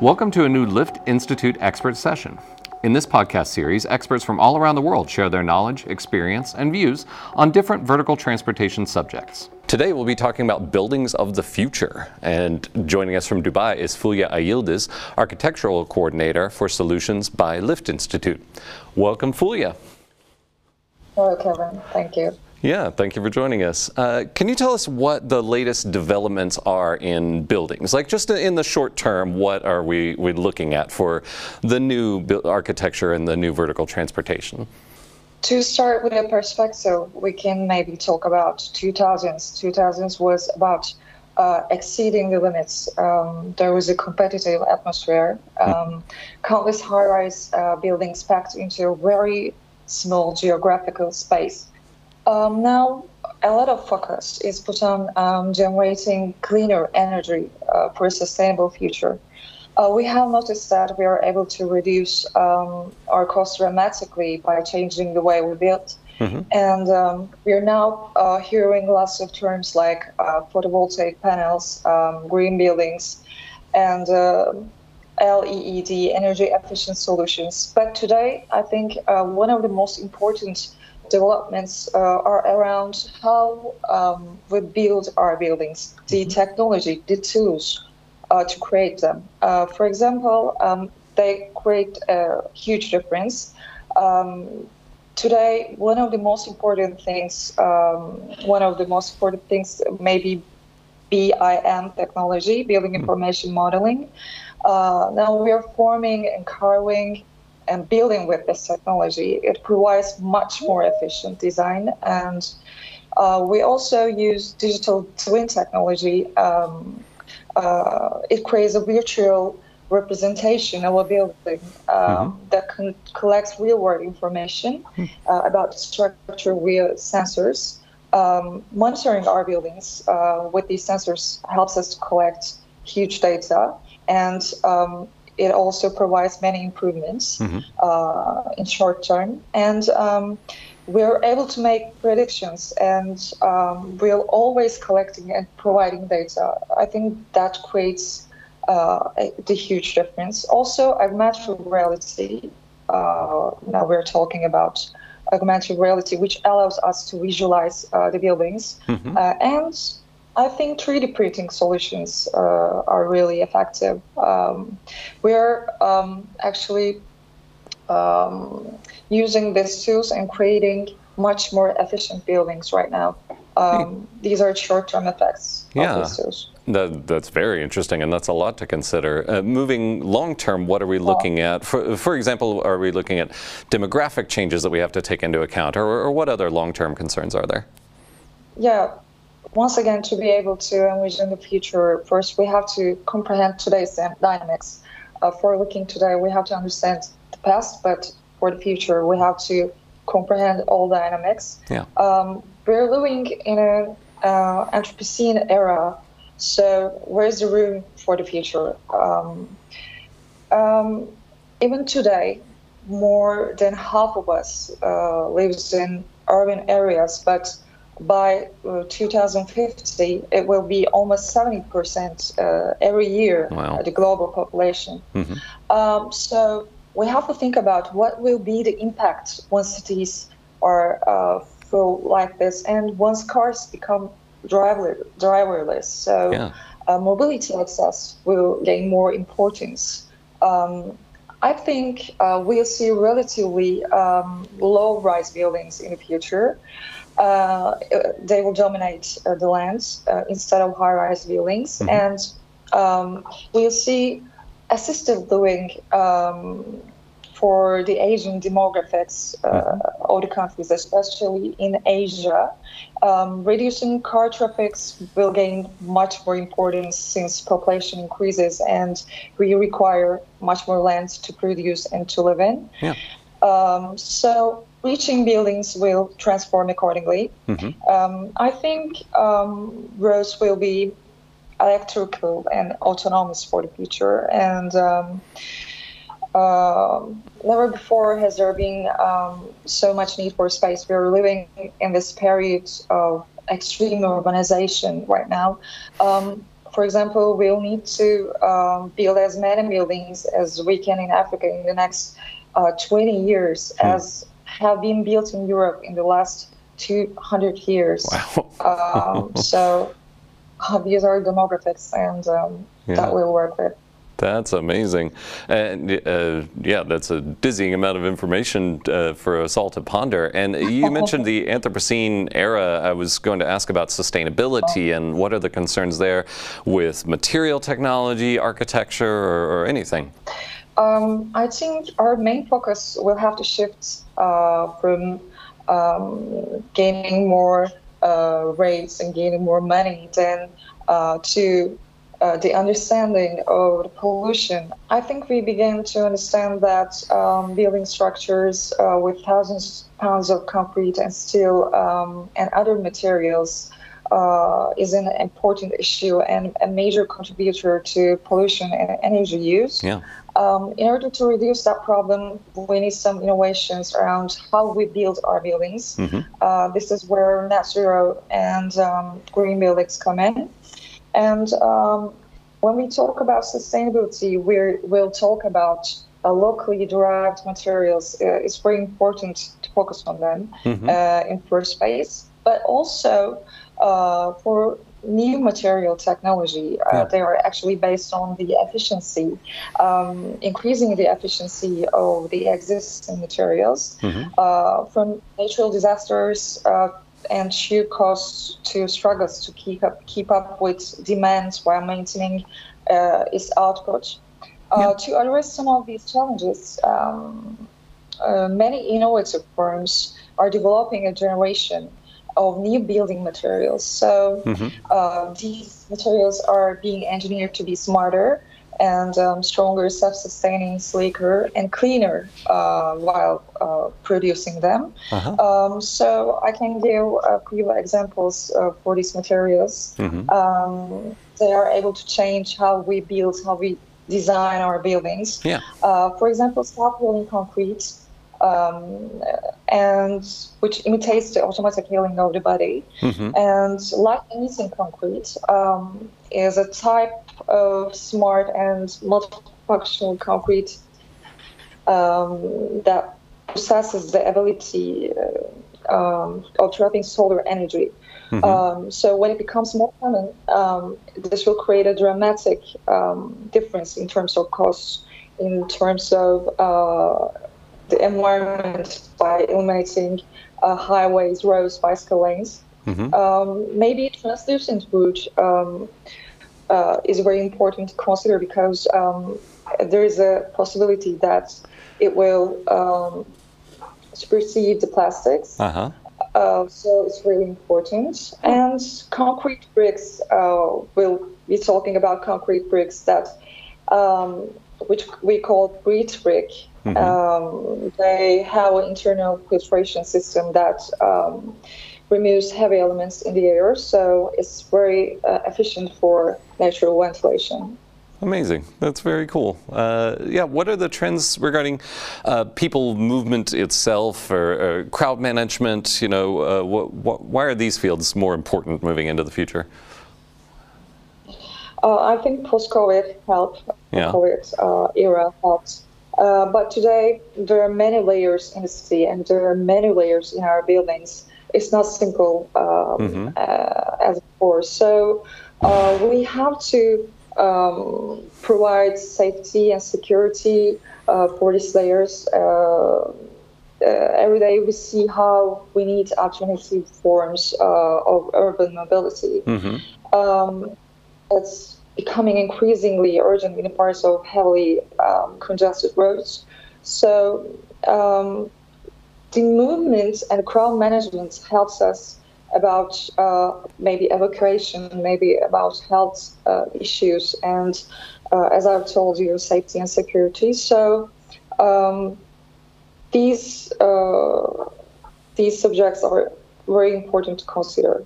Welcome to a new Liftinstituut expert session. In this podcast series, experts from all around the world share their knowledge, experience, and views on different vertical transportation subjects. Today, we'll be talking about buildings of the future. And joining us from Dubai is Fulya Ayildiz, Architectural Coordinator for Solutions by Liftinstituut. Welcome, Fulya. Hello, Kevin. Thank you. Yeah, thank you for joining us. Uh, can you tell us what the latest developments are in buildings? Like just in the short term, what are we, we looking at for the new architecture and the new vertical transportation? To start with a perspective, we can maybe talk about 2000s. 2000s was about uh, exceeding the limits. Um, there was a competitive atmosphere. Hmm. Um, countless high-rise uh, buildings packed into a very small geographical space. Um, now, a lot of focus is put on um, generating cleaner energy uh, for a sustainable future. Uh, we have noticed that we are able to reduce um, our costs dramatically by changing the way we build. Mm-hmm. And um, we're now uh, hearing lots of terms like uh, photovoltaic panels, um, green buildings, and uh, LEED, energy efficient solutions. But today, I think uh, one of the most important developments uh, are around how um, we build our buildings, the mm-hmm. technology, the tools uh, to create them. Uh, for example, um, they create a huge difference. Um, today, one of the most important things, um, one of the most important things, maybe BIM technology, building mm-hmm. information modeling. Uh, now we are forming and carving and building with this technology, it provides much more efficient design. And uh, we also use digital twin technology. Um, uh, it creates a virtual representation of a building um, mm-hmm. that con- collects real-world information hmm. uh, about structure via sensors. Um, monitoring our buildings uh, with these sensors helps us to collect huge data and um, it also provides many improvements mm-hmm. uh, in short term. And um, we're able to make predictions and um, we're always collecting and providing data. I think that creates uh, a, the huge difference. Also, augmented reality. Uh, now we're talking about augmented reality, which allows us to visualize uh, the buildings mm-hmm. Uh, and I think 3D printing solutions uh, are really effective. Um, we're um, actually um, using these tools and creating much more efficient buildings right now. Um, these are short-term effects yeah. of these tools. That, that's very interesting, and that's a lot to consider. Uh, moving long term, what are we looking at? For, for example, are we looking at demographic changes that we have to take into account, or, or what other long term concerns are there? Yeah, once again, to be able to envision the future, first we have to comprehend today's dynamics. Uh, for looking today, we have to understand the past, but for the future, we have to comprehend all dynamics. Yeah. Um, we're living in an uh, Anthropocene era, so where's the room for the future? Um, um, even today, more than half of us uh, lives in urban areas, but by uh, 2050, it will be almost 70% uh, every year, wow. the global population. Mm-hmm. Um, so we have to think about what will be the impact once cities are uh, full like this and once cars become driver, driverless. So yeah. Uh, mobility access will gain more importance. Um, I think uh, we'll see relatively um, low rise buildings in the future they will dominate uh, the lands uh, instead of high-rise buildings, mm-hmm. and um, we'll see assisted living um, for the Asian demographics uh, mm-hmm. of the countries, especially in Asia. Um, reducing car traffic will gain much more importance since population increases and we require much more land to produce and to live in. Yeah. Um, so reaching buildings will transform accordingly. Mm-hmm. Um, I think um, roads will be electrical and autonomous for the future. And um, uh, never before has there been um, so much need for space. We're living in this period of extreme urbanization right now. Um, for example, we'll need to um, build as many buildings as we can in Africa in the next uh, 20 years, hmm. as have been built in Europe in the last 200 years. Wow. um, so uh, these are demographics, and um, yeah. that we'll work with. That's amazing. And uh, yeah, that's a dizzying amount of information uh, for us all to ponder. And you mentioned the Anthropocene era. I was going to ask about sustainability and what are the concerns there with material technology, architecture, or, or anything? Um, I think our main focus will have to shift uh, from um, gaining more uh, rates and gaining more money than uh, to uh, the understanding of the pollution, I think we began to understand that um, building structures uh, with thousands of pounds of concrete and steel um, and other materials uh, is an important issue and a major contributor to pollution and energy use. Yeah. Um, in order to reduce that problem, we need some innovations around how we build our buildings. Mm-hmm. Uh, this is where net zero and um, green buildings come in. And um, when we talk about sustainability, we will talk about uh, locally derived materials. Uh, it's very important to focus on them mm-hmm. uh, in first place, but also uh, for new material technology. Uh, yeah. They are actually based on the efficiency, um, increasing the efficiency of the existing materials mm-hmm. Uh, from natural disasters and sheer costs to struggles to keep up keep up with demands while maintaining uh, its output. Uh, To address some of these challenges, um, uh, many innovative firms are developing a generation of new building materials. So mm-hmm. Uh, these materials are being engineered to be smarter and um, stronger, self-sustaining, sleeker, and cleaner uh, while uh, producing them. Uh-huh. Um, so I can give a few examples uh, for these materials. Mm-hmm. Um, they are able to change how we build, how we design our buildings. Yeah. Uh, for example, self-healing concrete. Um, and which imitates the automatic healing of the body. Mm-hmm. And light emitting concrete um, is a type of smart and multifunctional concrete um, that possesses the ability uh, um, of trapping solar energy. Mm-hmm. Um, so when it becomes more common, um, this will create a dramatic um, difference in terms of costs, in terms of uh, the environment by eliminating uh, highways, roads, bicycle lanes. Mm-hmm. Um, maybe translucent wood um, uh, is very important to consider because um, there is a possibility that it will um, supersede the plastics. Uh-huh. Uh, so it's really important. And concrete bricks, uh, we'll be talking about concrete bricks that, um, which we call breathe brick. Mm-hmm. Um, they have an internal filtration system that um, removes heavy elements in the air, so it's very uh, efficient for natural ventilation. Amazing. That's very cool. Uh, yeah, what are the trends regarding uh, people movement itself or, or, crowd management? You know, uh, what, what, why are these fields more important moving into the future? Uh, I think post-COVID helped. Yeah. COVID uh, era helped. Uh, but today there are many layers in the city, and there are many layers in our buildings. It's not simple um, mm-hmm. as before. So we have to um, provide safety and security uh, for these layers. Uh, uh, every day we see how we need alternative forms uh, of urban mobility. Mm-hmm. Um, it's becoming increasingly urgent in the parts of heavily um, congested roads. So um, the movement and crowd management helps us about uh, maybe evacuation, maybe about health uh, issues, and uh, as I've told you, safety and security. So um, these uh, these subjects are very important to consider.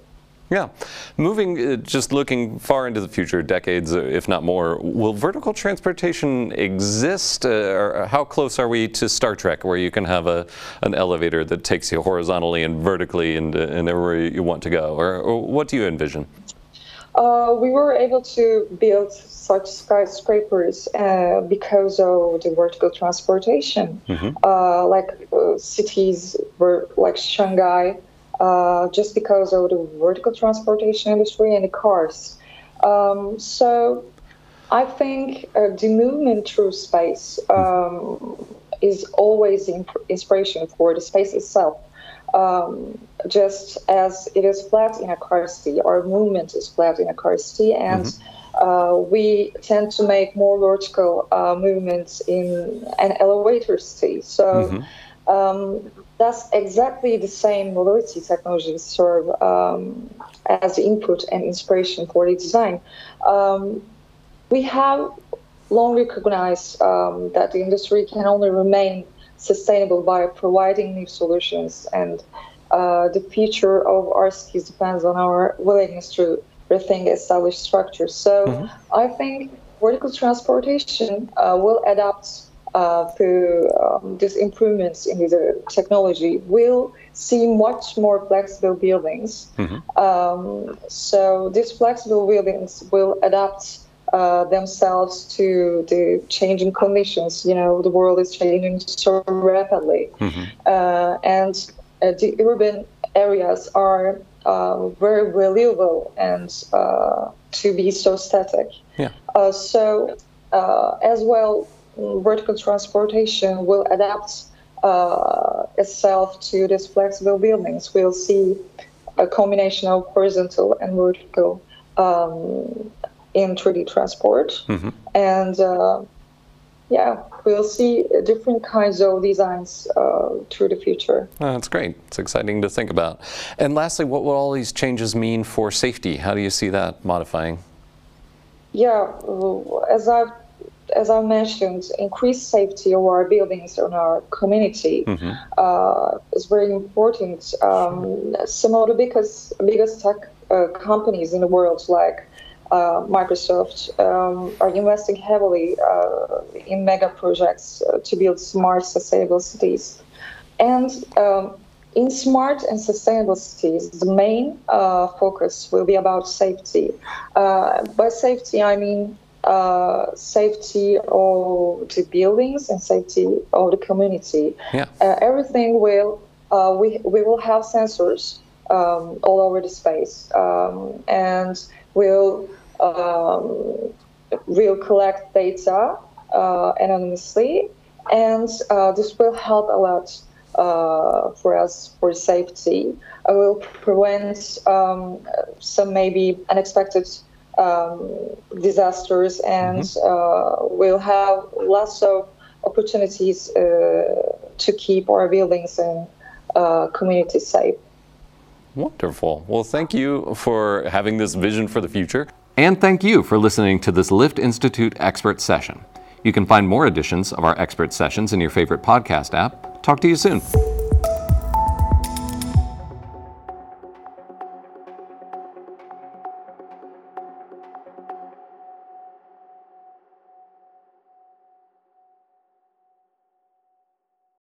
Yeah. Moving, uh, just looking far into the future, decades, uh, if not more, will vertical transportation exist? Uh, or how close are we to Star Trek, where you can have a, an elevator that takes you horizontally and vertically and, and everywhere you want to go? Or, or what do you envision? Uh, we were able to build such skyscrapers uh, because of the vertical transportation. Mm-hmm. Uh, like uh, cities were like Shanghai, uh, just because of the vertical transportation industry and the cars. Um, so I think uh, the movement through space um, is always imp- inspiration for the space itself. Um, just as it is flat in a car seat, our movement is flat in a car seat, and mm-hmm. uh, we tend to make more vertical uh, movements in an elevator seat. So mm-hmm. Um, that's exactly the same mobility technologies serve um, as input and inspiration for the design. Um, we have long recognized um, that the industry can only remain sustainable by providing new solutions, and uh, the future of our cities depends on our willingness to rethink established structures. So mm-hmm. I think vertical transportation uh, will adapt uh, through um, these improvements in the technology. We'll see much more flexible buildings. Mm-hmm. Um, so these flexible buildings will adapt uh, themselves to the changing conditions. You know, the world is changing so rapidly, mm-hmm. uh, and uh, the urban areas are uh, very valuable and uh, to be so static. Yeah. so as well, vertical transportation will adapt itself to these flexible buildings. We'll see a combination of horizontal and vertical um, in 3D transport. Mm-hmm. And uh, yeah, we'll see different kinds of designs uh, through the future. Oh, that's great. It's exciting to think about. And lastly, what will all these changes mean for safety? How do you see that modifying? Yeah, as I've as I mentioned, increased safety of our buildings and our community mm-hmm. uh, is very important. Um, some of the biggest biggest tech uh, companies in the world, like uh, Microsoft um, are investing heavily uh, in mega projects uh, to build smart, sustainable cities. And um, in smart and sustainable cities, the main uh, focus will be about safety. Uh, by safety, I mean uh, safety of the buildings and safety of the community. Yeah. everything will we we will have sensors um, all over the space, um, and will um, will collect data uh, anonymously, and uh, this will help a lot uh, for us for safety. I will prevent um, some maybe unexpected um, disasters, and mm-hmm. we'll have lots of opportunities to keep our buildings and communities safe. Wonderful. Well, thank you for having this vision for the future. And thank you for listening to this Liftinstituut expert session. You can find more editions of our expert sessions in your favorite podcast app. Talk to you soon.